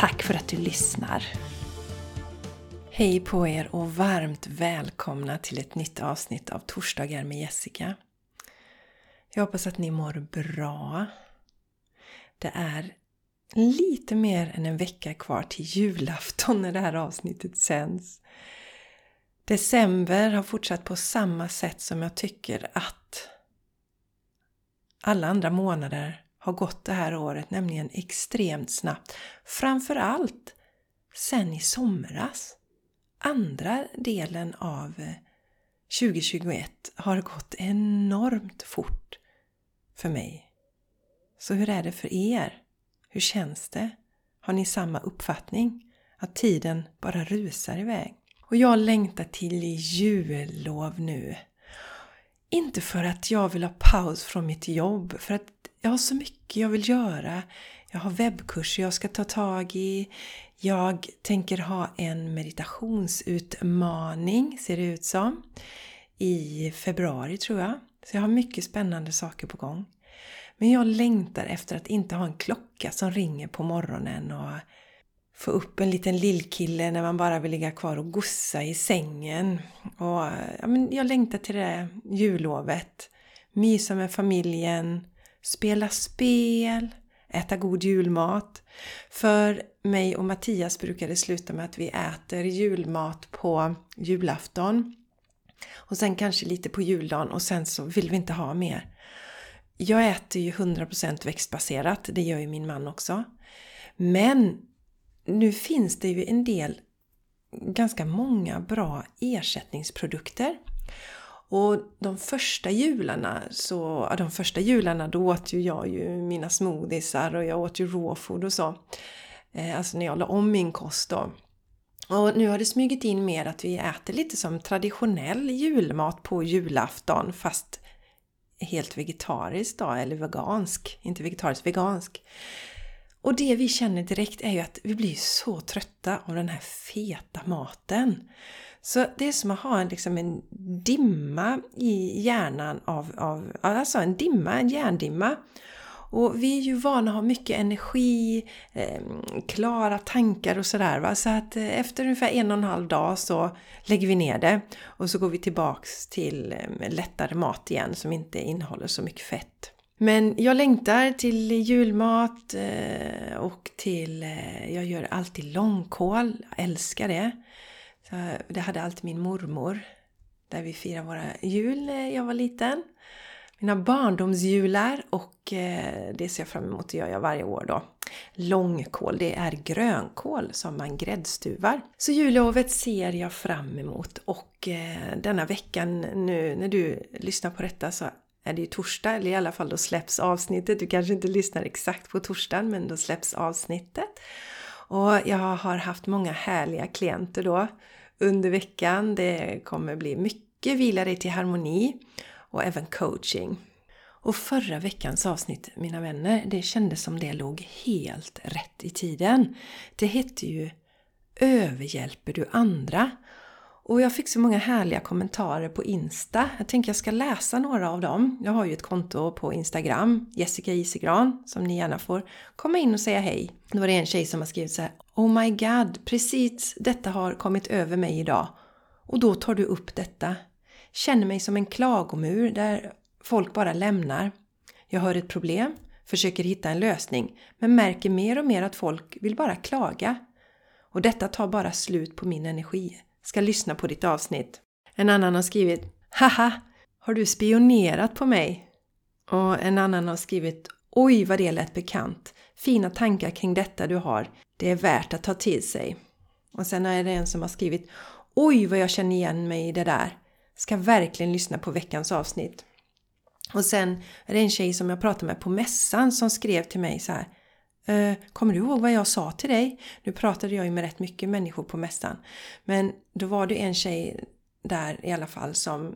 Tack för att du lyssnar! Hej på er och varmt välkomna till ett nytt avsnitt av Torsdagar med Jessica. Jag hoppas att ni mår bra. Det är lite mer än en vecka kvar till julafton när det här avsnittet sänds. December har fortsatt på samma sätt som jag tycker att alla andra månader har gått det här året, nämligen extremt snabbt. Framförallt sen i somras. Andra delen av eh, 2021 har gått enormt fort för mig. Så hur är det för er? Hur känns det? Har ni samma uppfattning? Att tiden bara rusar iväg? Och jag längtar till jullov nu. Inte för att jag vill ha paus från mitt jobb, för att jag har så mycket jag vill göra. Jag har webbkurser jag ska ta tag i. Jag tänker ha en meditationsutmaning, ser det ut som, i februari tror jag. Så jag har mycket spännande saker på gång. Men jag längtar efter att inte ha en klocka som ringer på morgonen och få upp en liten lillkille när man bara vill ligga kvar och gossa i sängen. Och, ja, men jag längtar till det jullovet. Mysa med familjen, spela spel, äta god julmat. För mig och Mattias brukar det sluta med att vi äter julmat på julafton. Och sen kanske lite på juldagen och sen så vill vi inte ha mer. Jag äter ju 100% växtbaserat, det gör ju min man också. Men nu finns det ju en del ganska många bra ersättningsprodukter. Och de första jularna, så, ja, de första jularna då åt ju jag ju mina smoothiesar och jag åt ju råfood och så. Eh, alltså när jag la om min kost då. Och nu har det smugit in mer att vi äter lite som traditionell julmat på julafton fast helt vegetariskt då, eller vegansk. Inte vegetarisk, vegansk. Och det vi känner direkt är ju att vi blir så trötta av den här feta maten. Så det är som att ha en, liksom en dimma i hjärnan av, av, alltså en dimma, en hjärndimma. Och vi är ju vana att ha mycket energi, eh, klara tankar och sådär. Så att eh, efter ungefär en och en halv dag så lägger vi ner det och så går vi tillbaks till eh, lättare mat igen som inte innehåller så mycket fett. Men jag längtar till julmat eh, och till... Eh, jag gör alltid långkål, jag älskar det. Så det hade alltid min mormor där vi firade våra jul när jag var liten. Mina barndomsjular och eh, det ser jag fram emot att göra varje år då. Långkål, det är grönkål som man gräddstuvar. Så jullovet ser jag fram emot och denna veckan nu när du lyssnar på detta så är det ju torsdag, eller i alla fall då släpps avsnittet. Du kanske inte lyssnar exakt på torsdagen, men då släpps avsnittet. Och jag har haft många härliga klienter då under veckan. Det kommer bli mycket Vila dig till harmoni och även coaching. Och förra veckans avsnitt, mina vänner, det kändes som det låg helt rätt i tiden. Det hette ju Överhjälper du andra? Och jag fick så många härliga kommentarer på Insta. Jag tänker jag ska läsa några av dem. Jag har ju ett konto på Instagram, Jessica Isegran, som ni gärna får komma in och säga hej. Då var det en tjej som har skrivit så här Oh my god, precis detta har kommit över mig idag. Och då tar du upp detta. Känner mig som en klagomur där folk bara lämnar. Jag hör ett problem, försöker hitta en lösning, men märker mer och mer att folk vill bara klaga. Och detta tar bara slut på min energi ska lyssna på ditt avsnitt. En annan har skrivit Haha! Har du spionerat på mig? Och en annan har skrivit Oj vad det lät bekant! Fina tankar kring detta du har. Det är värt att ta till sig. Och sen är det en som har skrivit Oj vad jag känner igen mig i det där. Ska verkligen lyssna på veckans avsnitt. Och sen är det en tjej som jag pratade med på mässan som skrev till mig så här Eh, kommer du ihåg vad jag sa till dig? Nu pratade jag ju med rätt mycket människor på mässan. Men då var det en tjej där i alla fall som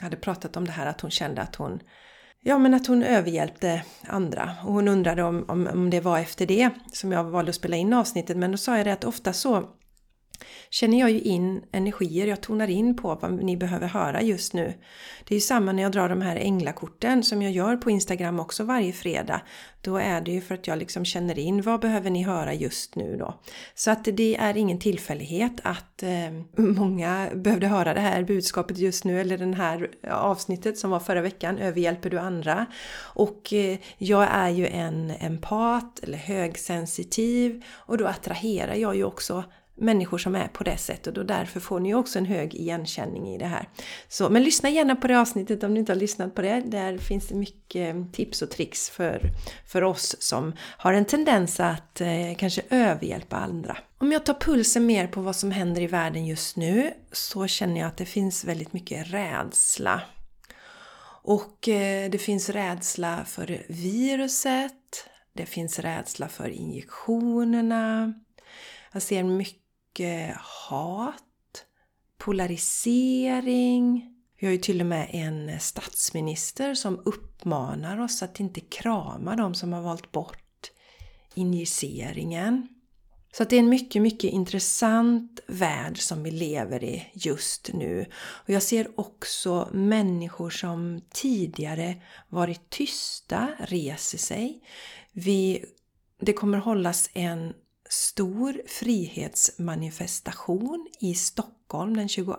hade pratat om det här att hon kände att hon Ja men att hon överhjälpte andra och hon undrade om, om, om det var efter det som jag valde att spela in avsnittet men då sa jag det att ofta så känner jag ju in energier, jag tonar in på vad ni behöver höra just nu. Det är ju samma när jag drar de här änglakorten som jag gör på Instagram också varje fredag. Då är det ju för att jag liksom känner in vad behöver ni höra just nu då. Så att det är ingen tillfällighet att eh, många behövde höra det här budskapet just nu eller den här avsnittet som var förra veckan, Överhjälper du andra? Och eh, jag är ju en empat eller högsensitiv och då attraherar jag ju också människor som är på det sättet och därför får ni också en hög igenkänning i det här. Så, men lyssna gärna på det avsnittet om ni inte har lyssnat på det. Där finns det mycket tips och tricks för, för oss som har en tendens att eh, kanske överhjälpa andra. Om jag tar pulsen mer på vad som händer i världen just nu så känner jag att det finns väldigt mycket rädsla. Och eh, det finns rädsla för viruset, det finns rädsla för injektionerna, jag ser mycket mycket hat, polarisering. Vi har ju till och med en statsminister som uppmanar oss att inte krama de som har valt bort injiceringen. Så att det är en mycket, mycket intressant värld som vi lever i just nu. Och jag ser också människor som tidigare varit tysta reser sig. Vi, det kommer hållas en stor frihetsmanifestation i Stockholm den 22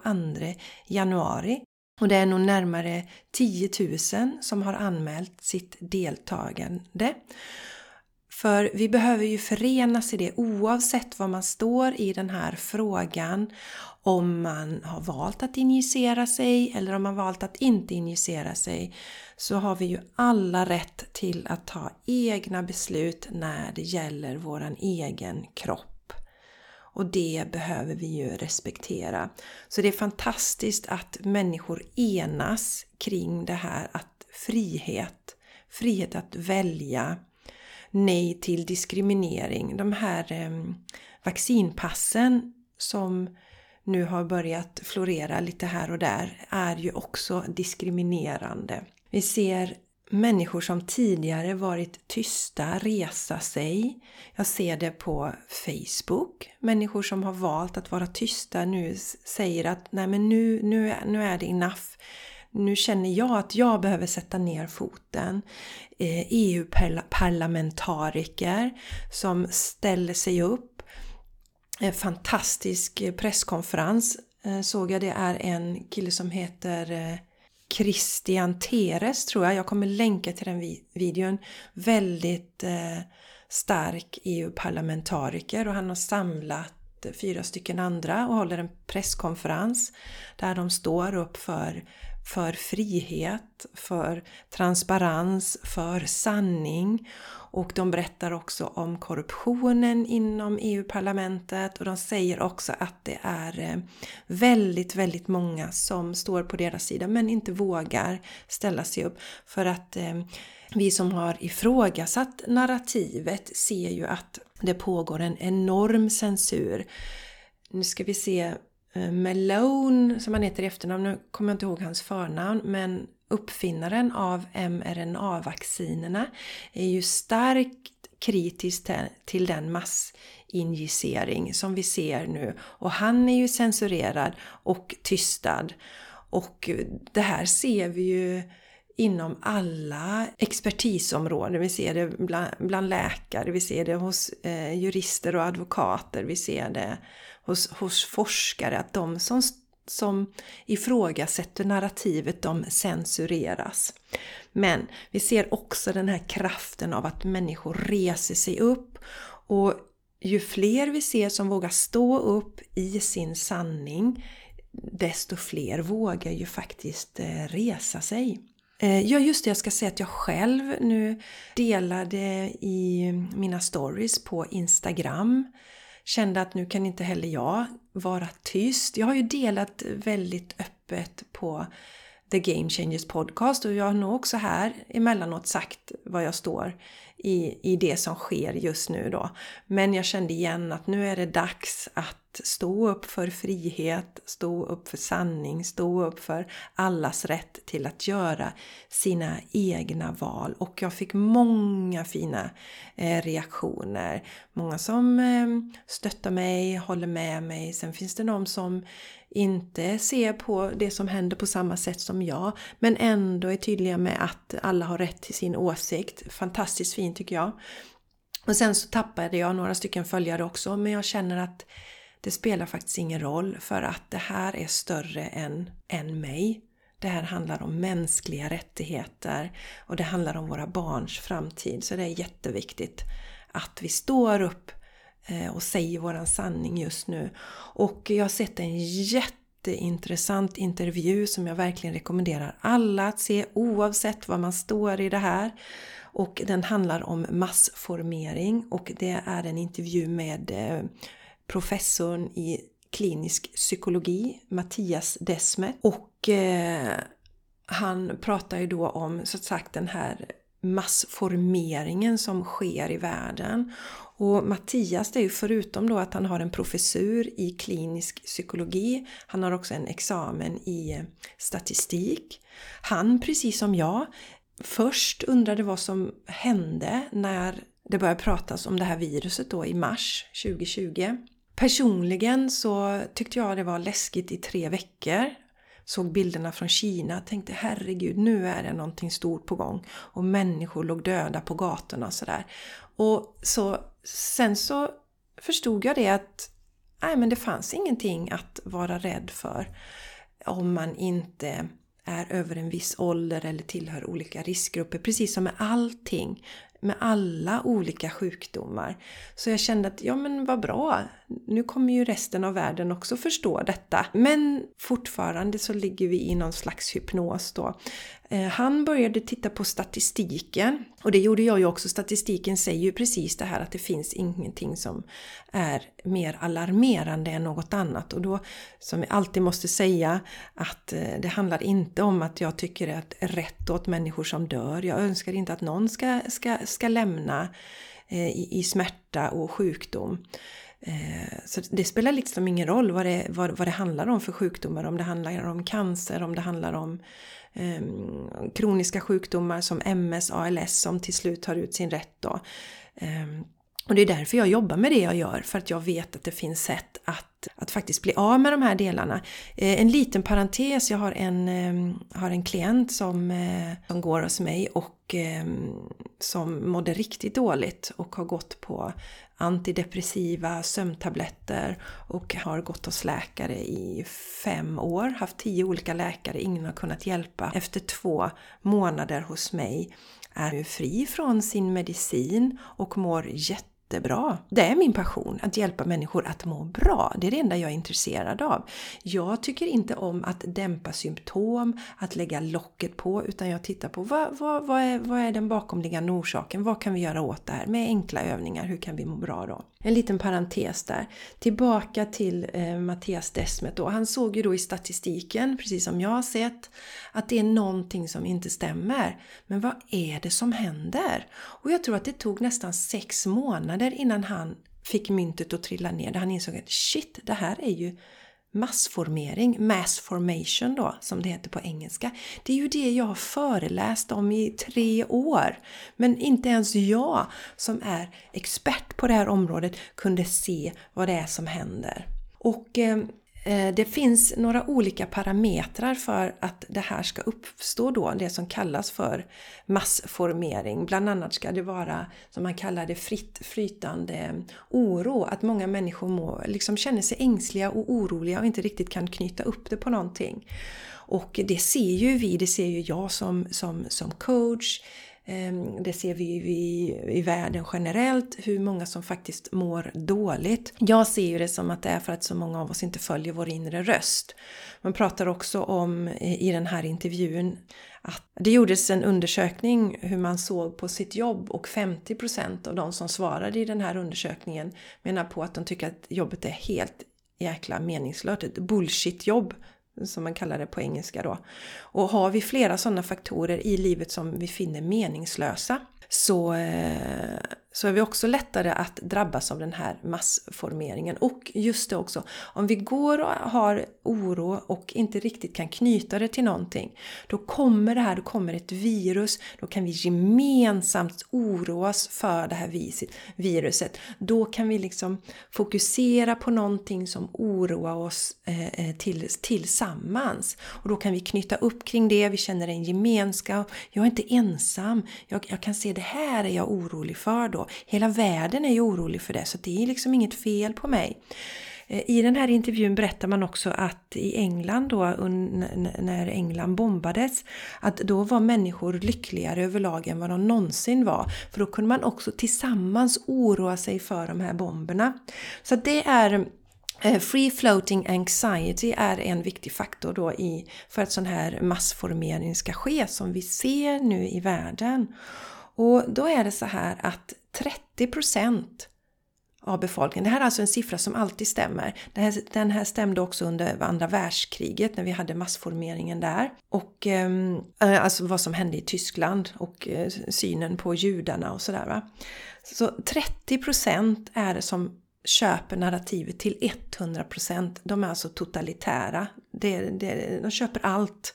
januari. Och det är nog närmare 10 000 som har anmält sitt deltagande. För vi behöver ju förenas i det oavsett var man står i den här frågan. Om man har valt att injicera sig eller om man valt att inte injicera sig så har vi ju alla rätt till att ta egna beslut när det gäller våran egen kropp. Och det behöver vi ju respektera. Så det är fantastiskt att människor enas kring det här att frihet, frihet att välja, nej till diskriminering. De här eh, vaccinpassen som nu har börjat florera lite här och där är ju också diskriminerande. Vi ser människor som tidigare varit tysta resa sig. Jag ser det på Facebook. Människor som har valt att vara tysta nu säger att nej men nu, nu, nu är det enough. Nu känner jag att jag behöver sätta ner foten. Eh, e EU-parlamentariker som ställer sig upp. En fantastisk eh, presskonferens eh, såg jag. Det är en kille som heter eh, Christian Teres tror jag. Jag kommer länka till den videon. Väldigt eh, stark EU-parlamentariker och han har samlat fyra stycken andra och håller en presskonferens där de står upp för för frihet, för transparens, för sanning och de berättar också om korruptionen inom EU-parlamentet och de säger också att det är eh, väldigt, väldigt många som står på deras sida men inte vågar ställa sig upp för att eh, vi som har ifrågasatt narrativet ser ju att det pågår en enorm censur. Nu ska vi se eh, Malone, som han heter i efternamn, nu kommer jag inte ihåg hans förnamn, men uppfinnaren av mRNA-vaccinerna är ju starkt kritisk till den massinjicering som vi ser nu. Och han är ju censurerad och tystad. Och det här ser vi ju inom alla expertisområden. Vi ser det bland, bland läkare, vi ser det hos eh, jurister och advokater, vi ser det hos, hos forskare att de som, som ifrågasätter narrativet de censureras. Men vi ser också den här kraften av att människor reser sig upp och ju fler vi ser som vågar stå upp i sin sanning desto fler vågar ju faktiskt eh, resa sig. Eh, ja just det, jag ska säga att jag själv nu delade i mina stories på Instagram kände att nu kan inte heller jag vara tyst. Jag har ju delat väldigt öppet på The Game Changers Podcast och jag har nog också här emellanåt sagt vad jag står i, i det som sker just nu då. Men jag kände igen att nu är det dags att stå upp för frihet, stå upp för sanning, stå upp för allas rätt till att göra sina egna val. Och jag fick många fina eh, reaktioner. Många som eh, stöttar mig, håller med mig. Sen finns det de som inte ser på det som händer på samma sätt som jag men ändå är tydliga med att alla har rätt till sin åsikt. Fantastiskt fint tycker jag. Och sen så tappade jag några stycken följare också men jag känner att det spelar faktiskt ingen roll för att det här är större än, än mig. Det här handlar om mänskliga rättigheter och det handlar om våra barns framtid. Så det är jätteviktigt att vi står upp eh, och säger våran sanning just nu. Och jag har sett en jätteintressant intervju som jag verkligen rekommenderar alla att se oavsett var man står i det här. Och den handlar om massformering och det är en intervju med eh, professorn i klinisk psykologi, Mattias Desmet. Och eh, han pratar ju då om så att sagt den här massformeringen som sker i världen. Och Mattias, det är ju förutom då att han har en professur i klinisk psykologi, han har också en examen i eh, statistik. Han, precis som jag, först undrade vad som hände när det började pratas om det här viruset då i mars 2020. Personligen så tyckte jag det var läskigt i tre veckor. Såg bilderna från Kina tänkte herregud nu är det någonting stort på gång. Och människor låg döda på gatorna och sådär. Och så, sen så förstod jag det att nej men det fanns ingenting att vara rädd för om man inte är över en viss ålder eller tillhör olika riskgrupper. Precis som med allting med alla olika sjukdomar. Så jag kände att ja men vad bra, nu kommer ju resten av världen också förstå detta. Men fortfarande så ligger vi i någon slags hypnos då. Eh, han började titta på statistiken och det gjorde jag ju också. Statistiken säger ju precis det här att det finns ingenting som är mer alarmerande än något annat och då som vi alltid måste säga att eh, det handlar inte om att jag tycker att rätt åt människor som dör. Jag önskar inte att någon ska, ska, ska lämna eh, i, i smärta och sjukdom. Så det spelar liksom ingen roll vad det, vad, vad det handlar om för sjukdomar, om det handlar om cancer, om det handlar om eh, kroniska sjukdomar som MS, ALS som till slut tar ut sin rätt då. Eh, och det är därför jag jobbar med det jag gör, för att jag vet att det finns sätt att, att faktiskt bli av med de här delarna. Eh, en liten parentes, jag har en, eh, har en klient som, eh, som går hos mig och ehm, som mådde riktigt dåligt och har gått på antidepressiva sömntabletter och har gått hos läkare i fem år, haft tio olika läkare, ingen har kunnat hjälpa. Efter två månader hos mig är nu fri från sin medicin och mår jätte jättebra. Det är min passion, att hjälpa människor att må bra. Det är det enda jag är intresserad av. Jag tycker inte om att dämpa symptom, att lägga locket på, utan jag tittar på vad, vad, vad, är, vad är den bakomliggande orsaken? Vad kan vi göra åt det här? Med enkla övningar, hur kan vi må bra då? En liten parentes där. Tillbaka till eh, Mattias Desmet då. Han såg ju då i statistiken, precis som jag har sett, att det är någonting som inte stämmer. Men vad är det som händer? Och jag tror att det tog nästan sex månader innan han fick myntet att trilla ner. Där han insåg att shit, det här är ju massformering, mass formation då som det heter på engelska. Det är ju det jag har föreläst om i tre år. Men inte ens jag som är expert på det här området kunde se vad det är som händer. Och Eh, Eh, det finns några olika parametrar för att det här ska uppstå då, det som kallas för massformering. Bland annat ska det vara, som man kallar det, fritt flytande oro. Att många människor må, liksom känner sig ängsliga och oroliga och inte riktigt kan knyta upp det på någonting. Och det ser ju vi, det ser ju jag som, som, som coach, Ehm, det ser vi i, i världen generellt, hur många som faktiskt mår dåligt. Jag ser ju det som att det är för att så många av oss inte följer vår inre röst. Man pratar också om i den här intervjun att det gjordes en undersökning hur man såg på sitt jobb och 50% av de som svarade i den här undersökningen menar på att de tycker att jobbet är helt jäkla meningslöst, ett bullshit-jobb som man kallar det på engelska då. Och har vi flera sådana faktorer i livet som vi finner meningslösa så, eh, så är vi också lättare att drabbas av den här massformeringen. Och just det också, om vi går och har oro och inte riktigt kan knyta det till någonting, då kommer det här, då kommer ett virus, då kan vi gemensamt oroa oss för det här viruset. Då kan vi liksom fokusera på någonting som oroar oss eh, eh, till, tillsammans. Och då kan vi knyta upp kring det, vi känner en gemenskap, jag är inte ensam, jag, jag kan se det här är jag orolig för då. Hela världen är ju orolig för det så det är liksom inget fel på mig. Eh, I den här intervjun berättar man också att i England då, när England bombades, att då var människor lyckligare överlag än vad de någonsin var. För då kunde man också tillsammans oroa sig för de här bomberna. Så det är eh, Free floating anxiety är en viktig faktor då i, för att sån här massformering ska ske som vi ser nu i världen. Och då är det så här att 30% av befolkningen, det här är alltså en siffra som alltid stämmer. Den här stämde också under andra världskriget när vi hade massformeringen där. Och ehm, eh, alltså vad som hände i Tyskland och eh, synen på judarna och sådär. Så 30% är det som köper narrativet till 100%. De är alltså totalitära. Det, det, de köper allt.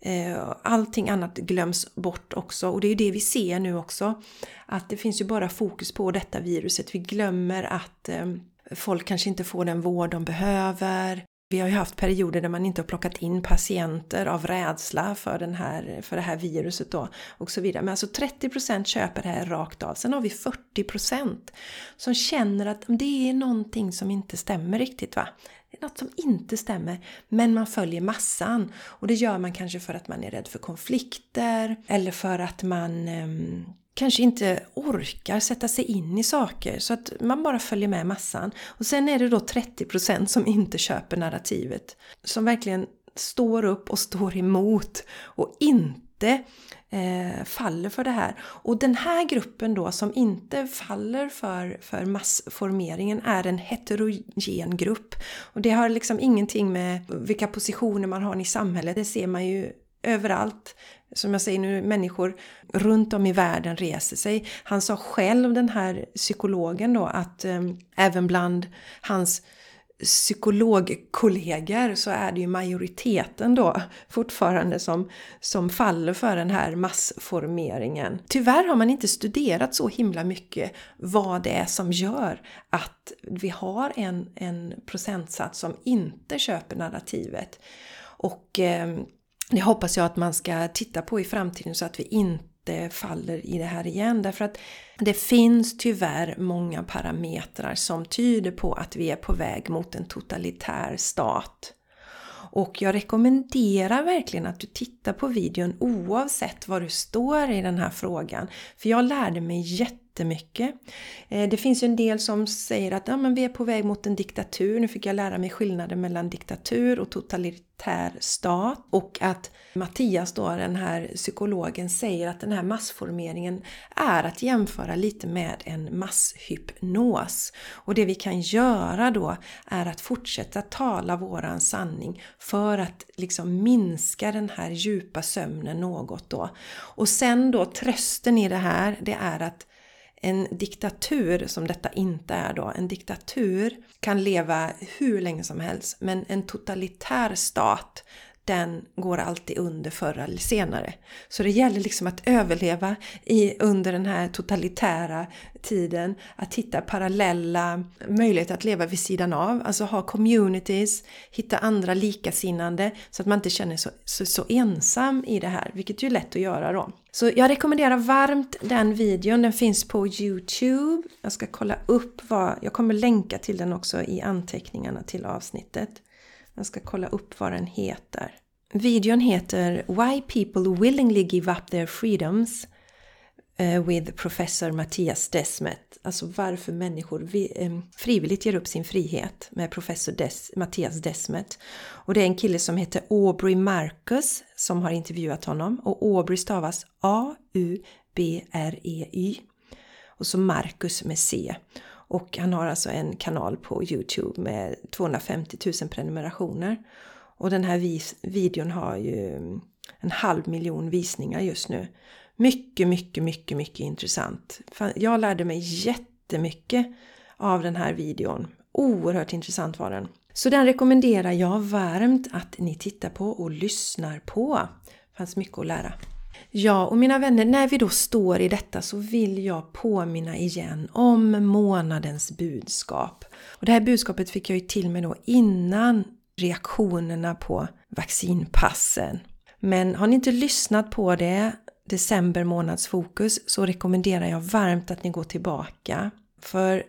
Eh, allting annat glöms bort också och det är ju det vi ser nu också. Att det finns ju bara fokus på detta viruset. Vi glömmer att eh, folk kanske inte får den vård de behöver. Vi har ju haft perioder där man inte har plockat in patienter av rädsla för, den här, för det här viruset då och så vidare. Men alltså 30% köper det här rakt av. Sen har vi 40% som känner att det är någonting som inte stämmer riktigt va. Det är något som inte stämmer, men man följer massan. Och det gör man kanske för att man är rädd för konflikter eller för att man eh, kanske inte orkar sätta sig in i saker så att man bara följer med massan. Och sen är det då 30% som inte köper narrativet. Som verkligen står upp och står emot och inte eh, faller för det här. Och den här gruppen då som inte faller för, för massformeringen är en heterogen grupp. Och det har liksom ingenting med vilka positioner man har i samhället, det ser man ju överallt. Som jag säger nu, människor runt om i världen reser sig. Han sa själv, den här psykologen då, att eh, även bland hans psykologkollegor så är det ju majoriteten då fortfarande som, som faller för den här massformeringen. Tyvärr har man inte studerat så himla mycket vad det är som gör att vi har en, en procentsats som inte köper narrativet. Och eh, det hoppas jag att man ska titta på i framtiden så att vi inte faller i det här igen. Därför att det finns tyvärr många parametrar som tyder på att vi är på väg mot en totalitär stat. Och jag rekommenderar verkligen att du tittar på videon oavsett var du står i den här frågan. För jag lärde mig jättemycket jättemycket. Eh, det finns ju en del som säger att ja, men vi är på väg mot en diktatur. Nu fick jag lära mig skillnaden mellan diktatur och totalitär stat. Och att Mattias då, den här psykologen, säger att den här massformeringen är att jämföra lite med en masshypnos. Och det vi kan göra då är att fortsätta tala våran sanning för att liksom minska den här djupa sömnen något då. Och sen då trösten i det här, det är att en diktatur, som detta inte är då, en diktatur kan leva hur länge som helst men en totalitär stat den går alltid under förr eller senare. Så det gäller liksom att överleva i, under den här totalitära tiden, att hitta parallella möjligheter att leva vid sidan av, alltså ha communities, hitta andra likasinnande så att man inte känner sig så, så, så, ensam i det här, vilket ju är lätt att göra då. Så jag rekommenderar varmt den videon, den finns på Youtube. Jag ska kolla upp vad, jag kommer länka till den också i anteckningarna till avsnittet. Jag ska kolla upp vad den heter. Videon heter Why people willingly give up their freedoms eh, with professor Mattias Desmet. Alltså varför människor eh, frivilligt ger upp sin frihet med professor Des, Mattias Desmet. Och det är en kille som heter Aubrey Marcus som har intervjuat honom. Och Aubrey stavas A-U-B-R-E-Y. Och så Marcus med C. Och han har alltså en kanal på Youtube med 250 000 prenumerationer. Och den här vis videon har ju mm, en halv miljon visningar just nu. Mycket, mycket, mycket, mycket intressant. Jag lärde mig jättemycket av den här videon. Oerhört intressant var den. Så den rekommenderar jag varmt att ni tittar på och lyssnar på. Det fanns mycket att lära. Ja, och mina vänner, när vi då står i detta så vill jag påminna igen om månadens budskap. Och det här budskapet fick jag ju till mig då innan reaktionerna på vaccinpassen. Men har ni inte lyssnat på det, december månads fokus, så rekommenderar jag varmt att ni går tillbaka. För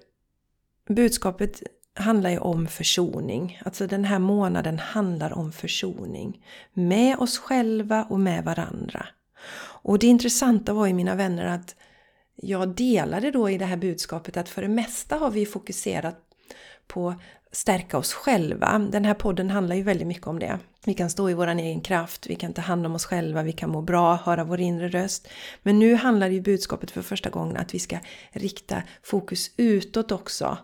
budskapet handlar ju om försoning. Alltså den här månaden handlar om försoning. Med oss själva och med varandra. Och det intressanta var ju mina vänner att jag delade då i det här budskapet att för det mesta har vi fokuserat på stärka oss själva. Den här podden handlar ju väldigt mycket om det. Vi kan stå i vår egen kraft, vi kan ta hand om oss själva, vi kan må bra, höra vår inre röst. Men nu handlar ju budskapet för första gången att vi ska rikta fokus utåt också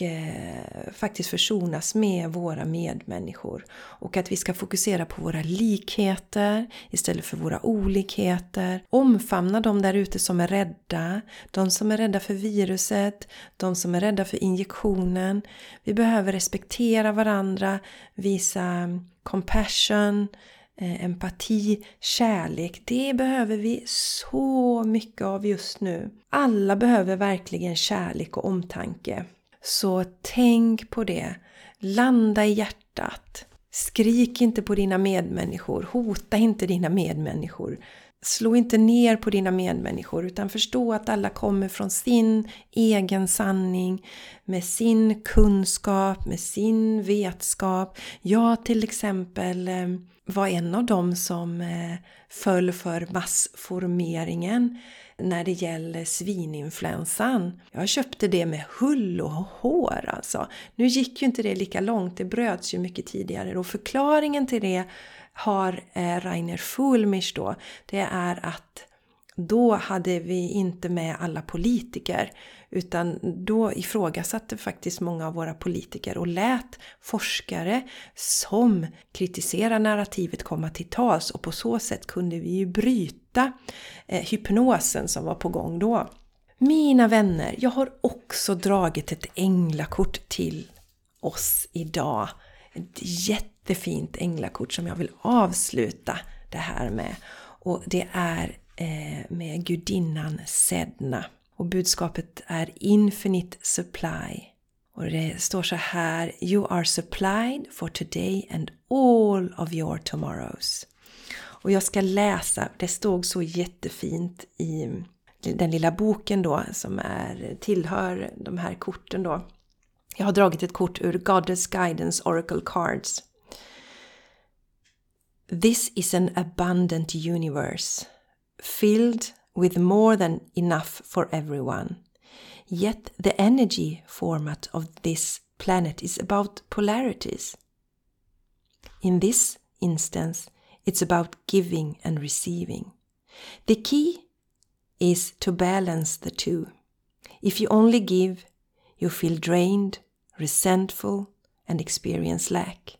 och eh, faktiskt försonas med våra medmänniskor. Och att vi ska fokusera på våra likheter istället för våra olikheter. Omfamna de där ute som är rädda. De som är rädda för viruset, de som är rädda för injektionen. Vi behöver respektera varandra, visa compassion, eh, empati, kärlek. Det behöver vi så mycket av just nu. Alla behöver verkligen kärlek och omtanke. Så tänk på det. Landa i hjärtat. Skrik inte på dina medmänniskor. Hota inte dina medmänniskor. Slå inte ner på dina medmänniskor utan förstå att alla kommer från sin egen sanning, med sin kunskap, med sin vetskap. Jag till exempel eh, var en av dem som eh, föll för massformeringen när det gäller svininfluensan. Jag köpte det med hull och hår alltså. Nu gick ju inte det lika långt, det bröts ju mycket tidigare och förklaringen till det har eh, Rainer Fulmich då, det är att då hade vi inte med alla politiker utan då ifrågasatte faktiskt många av våra politiker och lät forskare som kritiserar narrativet komma till tals och på så sätt kunde vi ju bryta eh, hypnosen som var på gång då. Mina vänner, jag har också dragit ett änglakort till oss idag. Ett jättefint änglakort som jag vill avsluta det här med. Och det är Eh, med gudinnan Sedna. Och budskapet är Infinite Supply. Och det står så här You are supplied for today and all of your tomorrows. Och jag ska läsa, det stod så jättefint i den lilla boken då som är, tillhör de här korten då. Jag har dragit ett kort ur Goddess Guidance Oracle Cards. This is an abundant universe filled with more than enough for everyone. Yet the energy format of this planet is about polarities. In this instance, it's about giving and receiving. The key is to balance the two. If you only give, you feel drained, resentful, and experience lack.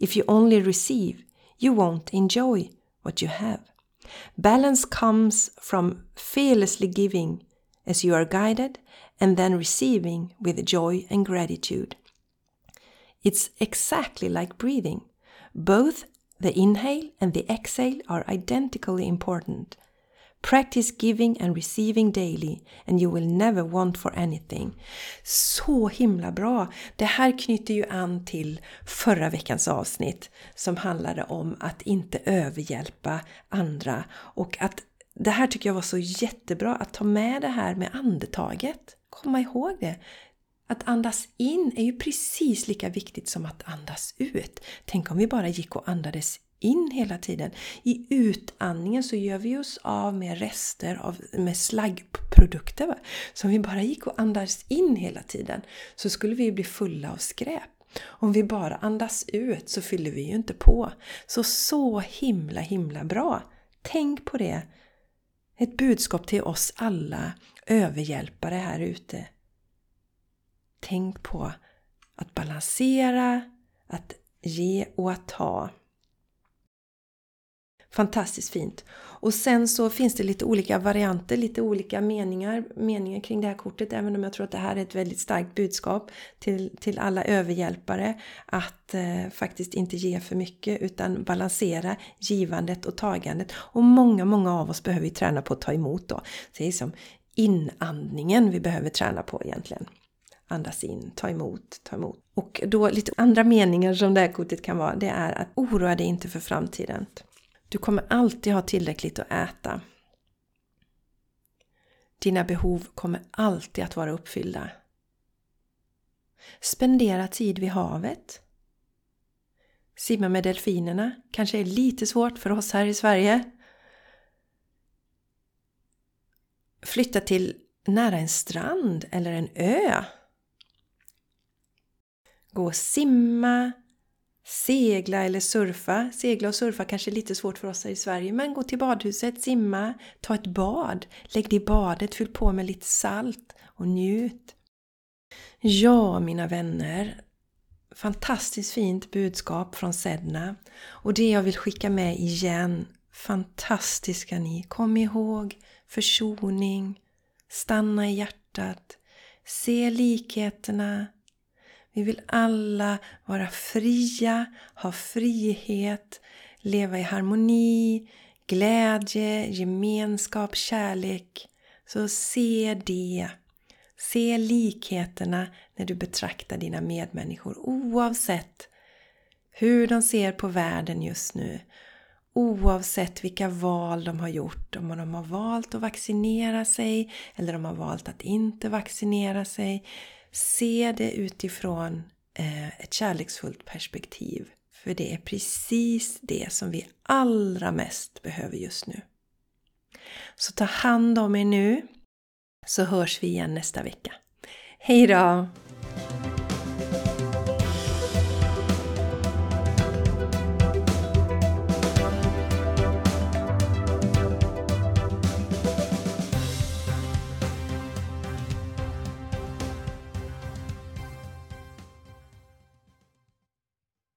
If you only receive, you won't enjoy what you have. Balance comes from fearlessly giving as you are guided and then receiving with joy and gratitude. It's exactly like breathing. Both the inhale and the exhale are identically important. Practice giving and receiving daily and you will never want for anything. Så himla bra! Det här knyter ju an till förra veckans avsnitt som handlade om att inte överhjälpa andra och att det här tycker jag var så jättebra att ta med det här med andetaget. Komma ihåg det. Att andas in är ju precis lika viktigt som att andas ut. Tänk om vi bara gick och andades in hela tiden. I utandningen så gör vi oss av med rester av, med slaggprodukter. Va? Så om vi bara gick och andades in hela tiden så skulle vi bli fulla av skräp. Om vi bara andas ut så fyller vi ju inte på. Så så himla himla bra! Tänk på det! Ett budskap till oss alla överhjälpare här ute. Tänk på att balansera, att ge och att ta. Fantastiskt fint! Och sen så finns det lite olika varianter, lite olika meningar, meningar kring det här kortet. Även om jag tror att det här är ett väldigt starkt budskap till, till alla överhjälpare. Att eh, faktiskt inte ge för mycket utan balansera givandet och tagandet. Och många, många av oss behöver ju träna på att ta emot då. Så det är som inandningen vi behöver träna på egentligen. Andas in, ta emot, ta emot. Och då lite andra meningar som det här kortet kan vara, det är att oroa dig inte för framtiden. Du kommer alltid ha tillräckligt att äta. Dina behov kommer alltid att vara uppfyllda. Spendera tid vid havet. Simma med delfinerna kanske är lite svårt för oss här i Sverige. Flytta till nära en strand eller en ö. Gå och simma, segla eller surfa. Segla och surfa kanske är lite svårt för oss här i Sverige, men gå till badhuset, simma, ta ett bad, lägg dig i badet, fyll på med lite salt och njut. Ja, mina vänner, fantastiskt fint budskap från Sedna och det jag vill skicka med igen, fantastiska ni, kom ihåg försoning, stanna i hjärtat, se likheterna, vi vill alla vara fria, ha frihet, leva i harmoni, glädje, gemenskap, kärlek. Så se det. Se likheterna när du betraktar dina medmänniskor oavsett hur de ser på världen just nu. Oavsett vilka val de har gjort, om de har valt att vaccinera sig eller de har valt att inte vaccinera sig. Se det utifrån eh, ett kärleksfullt perspektiv. För det är precis det som vi allra mest behöver just nu. Så ta hand om er nu, så hörs vi igen nästa vecka. Hej då!